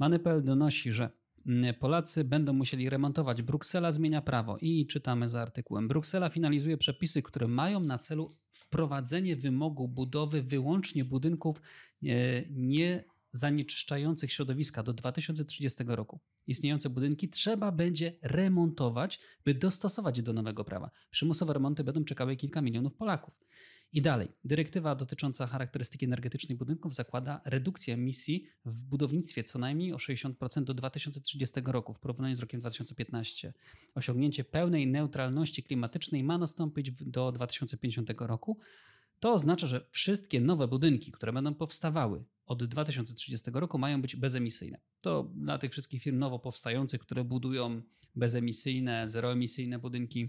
Manypel donosi, że mm, Polacy będą musieli remontować. Bruksela zmienia prawo i czytamy za artykułem. Bruksela finalizuje przepisy, które mają na celu wprowadzenie wymogu budowy wyłącznie budynków e, nie zanieczyszczających środowiska do 2030 roku. Istniejące budynki trzeba będzie remontować, by dostosować je do nowego prawa. Przymusowe remonty będą czekały kilka milionów Polaków. I dalej, dyrektywa dotycząca charakterystyki energetycznej budynków zakłada redukcję emisji w budownictwie co najmniej o 60% do 2030 roku w porównaniu z rokiem 2015. Osiągnięcie pełnej neutralności klimatycznej ma nastąpić do 2050 roku. To oznacza, że wszystkie nowe budynki, które będą powstawały od 2030 roku, mają być bezemisyjne. To dla tych wszystkich firm nowo powstających, które budują bezemisyjne, zeroemisyjne budynki,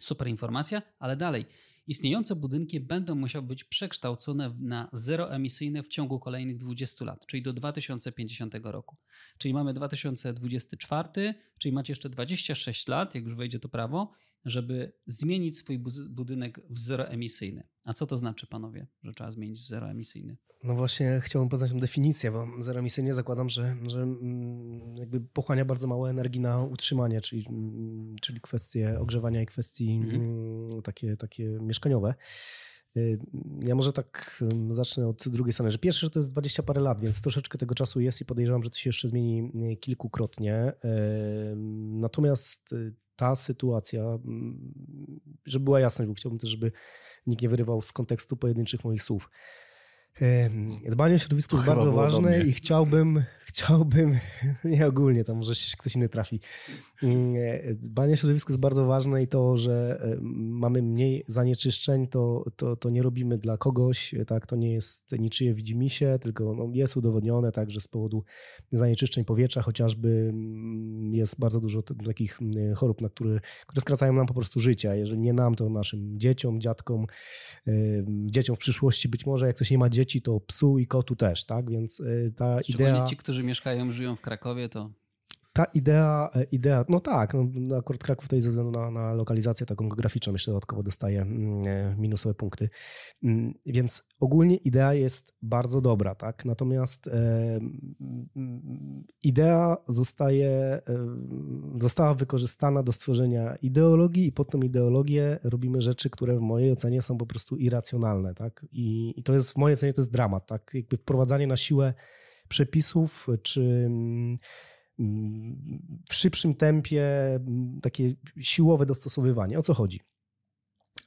super informacja, ale dalej. Istniejące budynki będą musiały być przekształcone na zeroemisyjne w ciągu kolejnych 20 lat, czyli do 2050 roku. Czyli mamy 2024, czyli macie jeszcze 26 lat, jak już wejdzie to prawo, żeby zmienić swój budynek w zeroemisyjny. A co to znaczy, panowie, że trzeba zmienić w zeroemisyjny? No właśnie chciałbym poznać tę definicję, bo zeroemisyjnie zakładam, że, że mm, jakby pochłania bardzo mało energii na utrzymanie, czyli, mm, czyli kwestie ogrzewania i kwestii mhm. Mm, takie, takie mieszkaniowe. Y, ja może tak zacznę od drugiej strony, że pierwsze, że to jest 20 parę lat, więc troszeczkę tego czasu jest i podejrzewam, że to się jeszcze zmieni y, kilkukrotnie. Natomiast y, ta sytuacja, żeby była jasność, bo chciałbym też, żeby nikt nie wyrywał z kontekstu pojedynczych moich słów. Dbanie o środowisko jest bardzo ważne i chciałbym, chciałbym, nie ogólnie, tam może się ktoś inny trafi. Mm, e, dbanie o środowisko jest bardzo ważne i to, że e, mamy mniej zanieczyszczeń, to, to, to nie robimy dla kogoś, tak, to nie jest niczyje widzimisię, tylko no, jest udowodnione tak, że z powodu zanieczyszczeń powietrza chociażby mm, jest bardzo dużo takich mm, chorób, na które, które skracają nam po prostu życie, jeżeli nie nam, to naszym dzieciom, dziadkom, dzieciom w przyszłości być może, jak ktoś nie ma dzieci, dzieci, to psu i kotu też, tak? Więc y, ta idea... ci, którzy mieszkają, żyją w Krakowie, to ta idea, e, idea, no tak, no, no akurat Kraków tutaj ze względu na, na lokalizację taką geograficzną jeszcze dodatkowo dostaje mm, e, minusowe punkty. Mm, więc ogólnie idea jest bardzo dobra, tak? Natomiast e, mm, idea zostaje, e, została wykorzystana do stworzenia ideologii i pod tą ideologię robimy rzeczy, które w mojej ocenie są po prostu irracjonalne, tak? I, i to jest w mojej ocenie to jest dramat, tak? Jakby wprowadzanie na siłę przepisów czy w szybszym tempie, takie siłowe dostosowywanie. O co chodzi?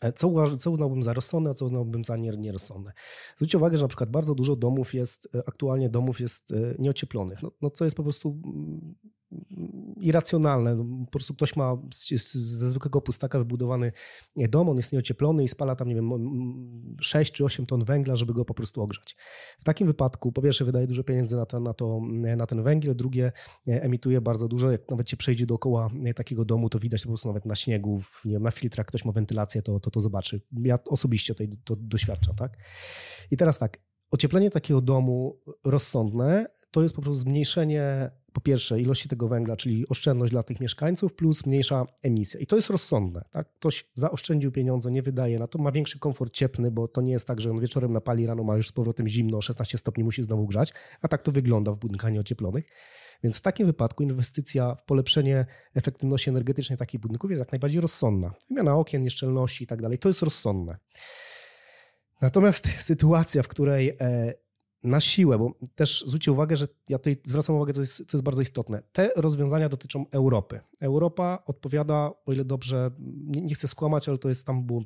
E, co, co uznałbym za rozsądne, a co uznałbym za nierozsądne. Zwróćcie uwagę, że na przykład bardzo dużo domów jest, e, aktualnie domów jest e, nieocieplonych, no, no co jest po prostu irracjonalne. Po prostu ktoś ma ze zwykłego pustaka wybudowany dom, on jest nieocieplony i spala tam, nie wiem, 6 czy 8 ton węgla, żeby go po prostu ogrzać. W takim wypadku, po pierwsze, wydaje dużo pieniędzy na, to, na, to, na ten węgiel, drugie, emituje bardzo dużo. Jak nawet się przejdzie dookoła takiego domu, to widać po prostu nawet na śniegu, nie wiem, na filtrach ktoś ma wentylację, to to, to zobaczy. Ja osobiście to, to doświadczam, tak? I teraz tak, ocieplenie takiego domu rozsądne to jest po prostu zmniejszenie po pierwsze ilości tego węgla, czyli oszczędność dla tych mieszkańców, plus mniejsza emisja. I to jest rozsądne. Tak? Ktoś zaoszczędził pieniądze, nie wydaje na to, ma większy komfort cieplny, bo to nie jest tak, że on wieczorem napali, rano ma już z powrotem zimno, 16 stopni musi znowu grzać, a tak to wygląda w budynkach nieocieplonych. Więc w takim wypadku inwestycja w polepszenie efektywności energetycznej takich budynków jest jak najbardziej rozsądna. Wymiana okien, nieszczelności i tak dalej, to jest rozsądne. Natomiast sytuacja, w której e, na siłę, bo też zwróćcie uwagę, że ja tutaj zwracam uwagę, co jest, co jest bardzo istotne. Te rozwiązania dotyczą Europy. Europa odpowiada, o ile dobrze, nie, nie chcę skłamać, ale to jest tam było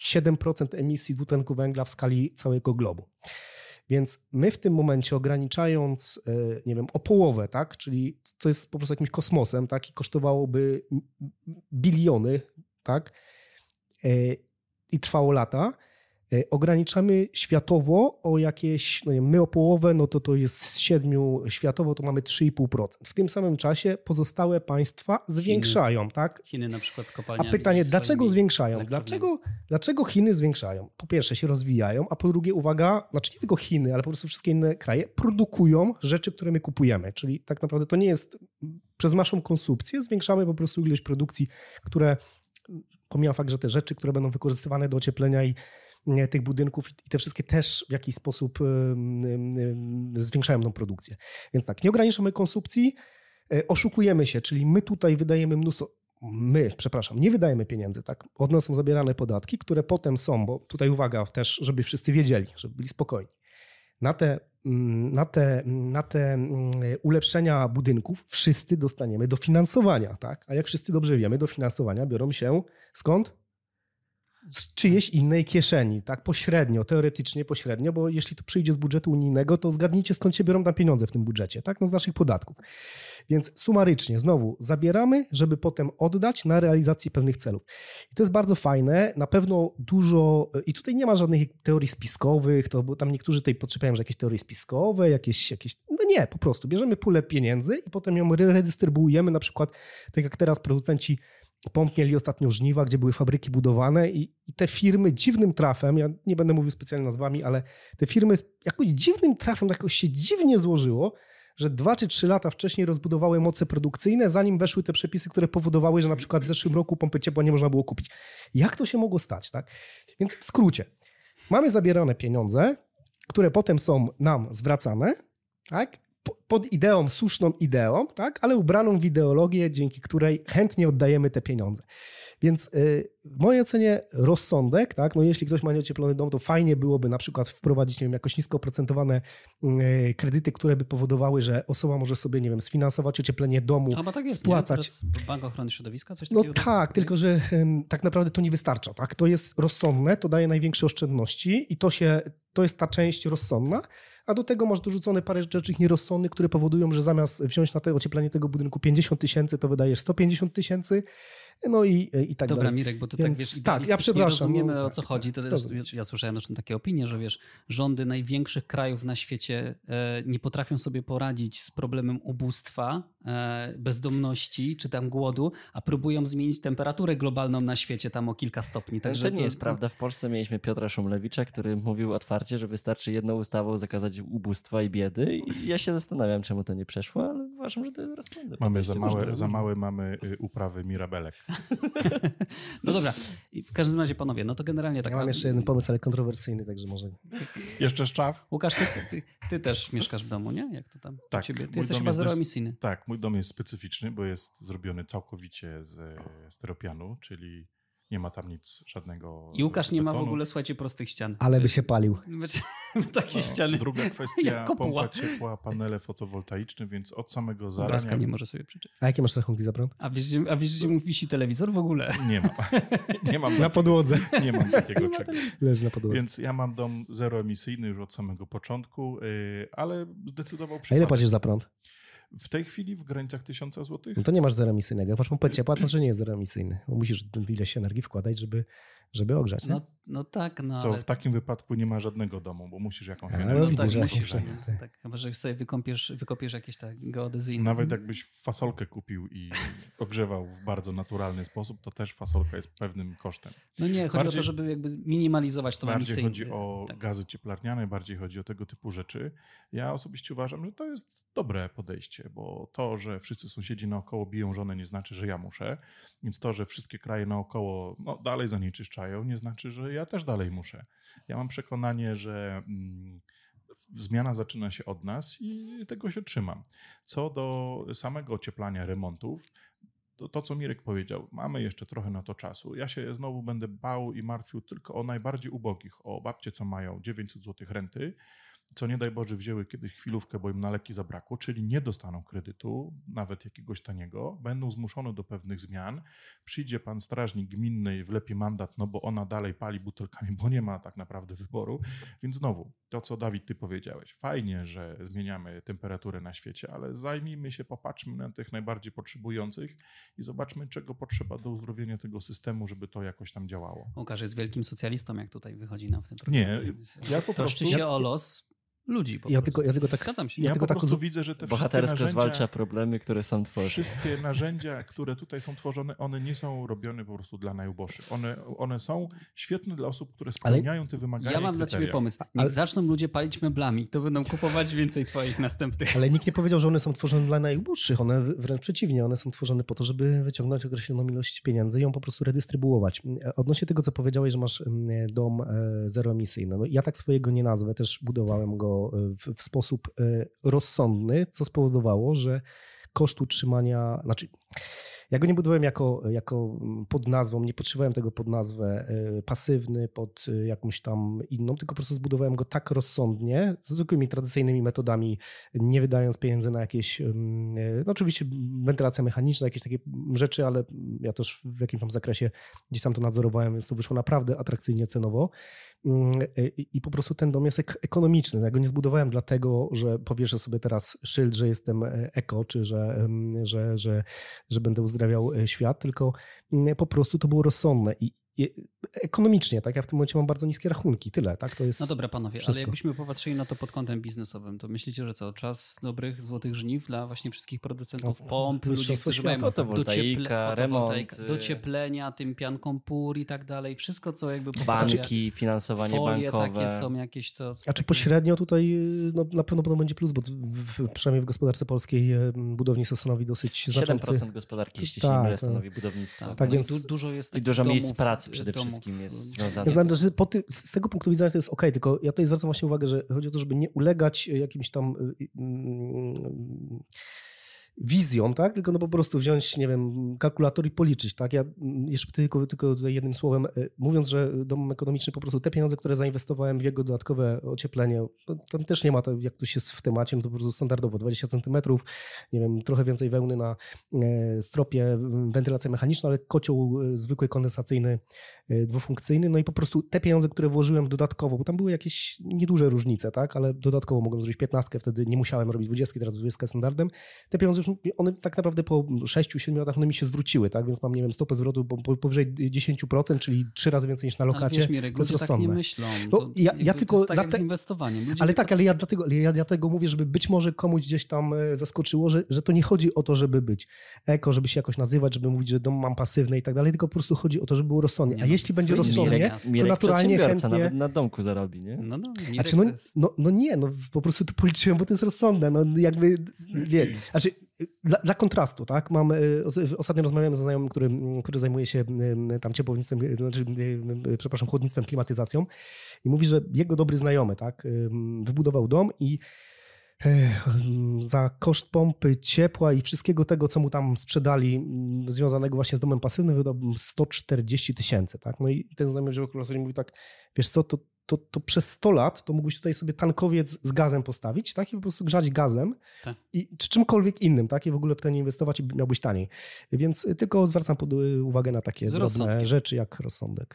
7% emisji dwutlenku węgla w skali całego globu. Więc my w tym momencie ograniczając, e, nie wiem, o połowę, tak, czyli co jest po prostu jakimś kosmosem, tak, i kosztowałoby biliony, tak, e, i trwało lata, ograniczamy światowo o jakieś, no nie wiem, my o połowę, no to to jest z 7 światowo, to mamy 3,5%. W tym samym czasie pozostałe państwa zwiększają, Chiny. tak? Chiny na przykład z kopalniami. A pytanie, dlaczego zwiększają? Dlaczego, dlaczego Chiny zwiększają? Po pierwsze się rozwijają, a po drugie, uwaga, znaczy nie tylko Chiny, ale po prostu wszystkie inne kraje produkują rzeczy, które my kupujemy. Czyli tak naprawdę to nie jest przez naszą konsumpcję, zwiększamy po prostu ilość produkcji, które pomijam fakt, że te rzeczy, które będą wykorzystywane do ocieplenia i e, tych budynków i te wszystkie też w jakiś sposób zwiększają tą produkcję. Więc tak, nie ograniczamy konsumpcji, e, oszukujemy się, czyli my tutaj wydajemy mnóstwo, my, przepraszam, nie wydajemy pieniędzy, tak? Od nas są zabierane podatki, które potem są, bo tutaj uwaga też, żeby wszyscy wiedzieli, żeby byli spokojni. Na te, mm, na te, na te mm, ulepszenia budynków wszyscy dostaniemy dofinansowania, tak? A jak wszyscy dobrze wiemy, dofinansowania biorą się skąd? Z czyjejś innej kieszeni, tak pośrednio, teoretycznie pośrednio, bo jeśli to przyjdzie z budżetu unijnego, to zgadnijcie skąd się biorą tam pieniądze w tym budżecie, tak, no z naszych podatków. Więc sumarycznie, znowu, zabieramy, żeby potem oddać na realizację pewnych celów. I to jest bardzo fajne, na pewno dużo, i tutaj nie ma żadnych teorii spiskowych, to, bo tam niektórzy tutaj potrzebują, że jakieś teorie spiskowe, jakieś, jakieś, no nie, po prostu bierzemy pulę pieniędzy i potem ją redystrybuujemy, na przykład, tak jak teraz producenci POMP mieli ostatnio żniwa, gdzie były fabryki budowane i, i, te firmy dziwnym trafem, ja nie będę mówił specjalnie nazwami, ale te firmy jakoś dziwnym trafem, jakoś się dziwnie złożyło, że dwa czy trzy lata wcześniej rozbudowały moce produkcyjne, zanim weszły te przepisy, które powodowały, że na przykład w zeszłym roku pompy ciepła nie można było kupić. Jak to się mogło stać? Tak? Więc w skrócie, mamy zabierane pieniądze, które potem są nam zwracane, tak? Pod ideą, słuszną ideą, tak? ale ubraną w ideologię, dzięki której chętnie oddajemy te pieniądze. Więc y, w mojej ocenie rozsądek, tak? no jeśli ktoś ma nieocieplony dom, to fajnie byłoby na przykład wprowadzić nie wiem, jakoś nisko oprocentowane y, kredyty, które by powodowały, że osoba może sobie nie wiem, sfinansować ocieplenie domu, Albo tak jest, spłacać. Bank Ochrony Środowiska, coś no takiego? No tak, tylko że tak naprawdę to nie wystarcza. Tak? To jest rozsądne, to daje największe oszczędności i to, się, to jest ta część rozsądna, a do tego masz dorzucone parę rzeczy nierozsądnych, które powodują, że zamiast wziąć na te ocieplenie tego budynku 50 tysięcy, to wydajesz 150 tysięcy. No i, i tak Dobra, dalej. Mirek, bo to tak, Więc, tak, wiesz, tak, ja przepraszam. rozumiemy no, o co tak, chodzi. To tak, jest, ja słyszałem zresztą takie opinie, że wiesz, rządy największych krajów na świecie e, nie potrafią sobie poradzić z problemem ubóstwa, e, bezdomności czy tam głodu, a próbują zmienić temperaturę globalną na świecie tam o kilka stopni. Także to nie to, jest to... prawda. W Polsce mieliśmy Piotra Szumlewicza, który mówił otwarcie, że wystarczy jedną ustawą zakazać ubóstwa i biedy. I ja się zastanawiam, czemu to nie przeszło, ale uważam, że to jest rozsądne. Mamy za małe, za małe mamy y, uprawy mirabelek. No dobra, I w każdym razie panowie, no to generalnie tak. Ja mam jeszcze jeden pomysł, ale kontrowersyjny, także może. Jeszcze szczaw? Łukasz, ty, ty, ty, też mieszkasz w domu, nie? Jak to tam tak, ciebie? Ty jesteś chyba zeroemisyjny. Tak, mój dom jest specyficzny, bo jest zrobiony całkowicie z steropianu, czyli nie ma tam nic żadnego. I Łukasz nie ma w ogóle, słuchajcie, prostych ścian. Ale by się palił. Takie no, ściany. Druga kwestia, pompa ciepła, panele fotowoltaiczne, więc od samego zarania... Obrazka nie może sobie przeczytać. A jakie masz rachunki za prąd? A wiesz, a wiesz gdzie mu wisi telewizor w ogóle? Nie mam. nie mam na podłodze. Nie mam takiego czegoś. Leży na podłodze. Więc ja mam dom zeroemisyjny już od samego początku, y, ale zdecydował przypadek. A ile płacisz za prąd? W tej chwili w granicach 1000 zł. No to nie masz zeroemisyjnego. Jak masz pompę ciepła, to że nie jest zeroemisyjny. Bo musisz ileś energii wkładać, żeby, żeby ogrzać. No, no tak, no To ale... w takim wypadku nie ma żadnego domu, bo musisz jakąś. No, no widzisz, tak, że musisz, tak. tak. Chyba, że sobie wykąpiesz, wykopiesz jakieś tak geodezyjne. Nawet jakbyś fasolkę kupił i ogrzewał w bardzo naturalny sposób, to też fasolka jest pewnym kosztem. No nie, chodzi bardziej, o to, żeby jakby minimalizować tą Bardziej chodzi o tak. gazy cieplarniane, bardziej chodzi o tego typu rzeczy. Ja osobiście uważam, że to jest dobre podejście, bo to, że wszyscy sąsiedzi naokoło biją żonę, nie znaczy, że ja muszę. Więc to, że wszystkie kraje naokoło no, dalej zanieczyszczają, nie znaczy, że ja też dalej muszę. Ja mam przekonanie, że mm, zmiana zaczyna się od nas i tego się trzymam. Co do samego ocieplania remontów, to, to, co Mirek powiedział, mamy jeszcze trochę na to czasu. Ja się znowu będę bał i martwił tylko o najbardziej ubogich, o babcie, co mają 900 zł renty, co nie daj Boże wzięły kiedyś chwilówkę, bo im na leki zabrakło, czyli nie dostaną kredytu, nawet jakiegoś taniego, będą zmuszone do pewnych zmian. Przyjdzie pan strażnik gminny i wlepi mandat, no bo ona dalej pali butelkami, bo nie ma tak naprawdę wyboru. Więc znowu, to co Dawid ty powiedziałeś, fajnie, że zmieniamy temperaturę na świecie, ale zajmijmy się, popatrzmy na tych najbardziej potrzebujących i zobaczmy, czego potrzeba do uzdrowienia tego systemu, żeby to jakoś tam działało. Łukasz jest wielkim socjalistą, jak tutaj wychodzi nam w tym Nie, ja po prostu... się o los ludzi. Po Ja tylko, ja tylko tak Zgadzam się. Ja, Ja tylko po tak prostu widzę, że te Bohatersko zwalcza problemy, które są tworzone. wszystkie narzędzia, które tutaj są tworzone, one nie są robione po prostu dla najuboższych. One, one są świetne dla osób, które Ale- spełniają te wymagania Ja mam dla ciebie pomysł. Niech Ale- zaczną ludzie palić meblami, to będą kupować więcej twoich następnych. Ale nikt nie powiedział, że one są tworzone dla najuboższych. One wręcz przeciwnie, one są tworzone po to, żeby wyciągnąć określoną ilość pieniędzy i ją po prostu redystrybuować. Odnośnie tego, co powiedziałeś, że masz mm, dom e, zeroemisyjny. No, ja tak swojego nie nazwę, też budowałem go w, sposób e, rozsądny, co spowodowało, że koszt utrzymania, znaczy ja go nie budowałem jako, jako pod nazwą, nie podszywałem tego pod nazwę e, pasywny, pod e, jakąś tam inną, tylko po prostu zbudowałem go tak rozsądnie, z zwykłymi tradycyjnymi metodami, nie wydając pieniędzy na jakieś, mm, no oczywiście wentylacja mechaniczna, jakieś takie rzeczy, ale ja też w jakimś tam zakresie gdzieś tam to nadzorowałem, więc to wyszło naprawdę atrakcyjnie cenowo. Mm, e, I po prostu ten dom jest ek- ekonomiczny. Ja go nie zbudowałem dlatego, że powieszę sobie teraz szyld, że jestem e, eko, czy że, że, że, że będę uzdrawiał e, świat, tylko mm, po prostu to było rozsądne i ekonomicznie, tak? Ja w tym momencie mam bardzo niskie rachunki, tyle, tak? To jest... No dobra, panowie, ale wszystko. jakbyśmy popatrzyli na to pod kątem biznesowym, to myślicie, że co? Czas dobrych, złotych żniw dla właśnie wszystkich producentów No, pomp, ludzi, którzy mają Fotowoltaika, fotowoltaika, remonty. docieplenia, tym pianką pór i tak dalej. Wszystko, co jakby Banki, finansowanie folie bankowe. takie są jakieś, co... co A czy pośrednio tutaj y, no, na pewno będą będzie plus, bo w, w, przynajmniej w gospodarce polskiej e, budownictwo stanowi dosyć znaczący... 7% gospodarki, jeśli się Tak, nie mylę, tak. stanowi budownictwo. Tak, Tak no i więc- du, dużo jest I dużo miejsc domów, przede domów, wszystkim jest y, związanych Ja z znam, że po ty, z tego punktu widzenia to jest ok, tylko ja tutaj zwracam właśnie uwagę, że chodzi o to, żeby nie ulegać e, jakimś tam y, mm, wizjom, tak? Tylko no po prostu wziąć, nie wiem, kalkulator i policzyć, tak? Ja mm, jeszcze tylko, tylko jednym słowem, e, mówiąc, że dom ekonomiczny po prostu te pieniądze, które zainwestowałem w jego dodatkowe ocieplenie, no, tam też nie ma to, jak to się w temacie, no to po prostu standardowo 20 centymetrów, nie wiem, trochę więcej wełny na e, stropie, m, wentylacja mechaniczna, ale kocioł e, zwykły kondensacyjny e, dwufunkcyjny, no i po prostu te pieniądze, które włożyłem dodatkowo, bo tam były jakieś nieduże różnice, tak, ale dodatkowo mogłem zrobić 15, wtedy nie musiałem robić 20, teraz 20 standardem. Te pieniądze już, one tak naprawdę po 6-7 latach one mi się zwróciły, tak, więc mam, nie wiem, stopę zwrotu po- po- powyżej 10%, czyli trzy razy więcej niż na Ale lokacie. wierz mi, Ryk, to jest ludzie tak nie rozsądne. myślą. No, To ja- ja jakby to tylko jest tak jak dlate- z inwestowaniem. Ludzie Ale tylko- tak, ale ja dlatego, ale ja dlatego mówię, żeby być może komuś gdzieś tam e, zaskoczyło, że, że to nie chodzi o to, żeby być eko, żeby się jakoś nazywać, żeby mówić, że dom mam pasywny i tak dalej, tylko po prostu chodzi o to, żeby było rozsądnie. Nie A no, jeśli będzie rozsądnie, Mirek, to Mirek naturalnie chętnie... nawet na domku zarobi, nie? No, no, Mirek Znaczy, no, to jest... no, no nie, no po prostu to policzyłem, bo to jest rozsądne. No jakby, wie, znaczy dla, dla kontrastu, tak, mam, y, os- ostatnio rozmawiałem ze znajomym, który, który zajmuje się tam ciepłownictwem, y, znaczy, y, przepraszam, chłodnictwem, klimatyzacją i mówi, że jego dobry znajomy, tak, wybudował dom i e, za koszt pompy, ciepła i wszystkiego tego, co mu tam sprzedali, mm, związanego właśnie z domem pasywnym, wydał 140 tysięcy. Tak? No i ten znajomy wziął kalkulator i mówi tak, wiesz co, to, to, to przez 100 lat to mógłbyś tutaj sobie tankowiec z gazem postawić tak? i po prostu grzać gazem Tak. i, czy czymkolwiek innym tak? i w ogóle w to nie inwestować i miałbyś taniej. Więc tylko zwracam pod, uwagę na takie Z drobne rzeczy jak rozsądek.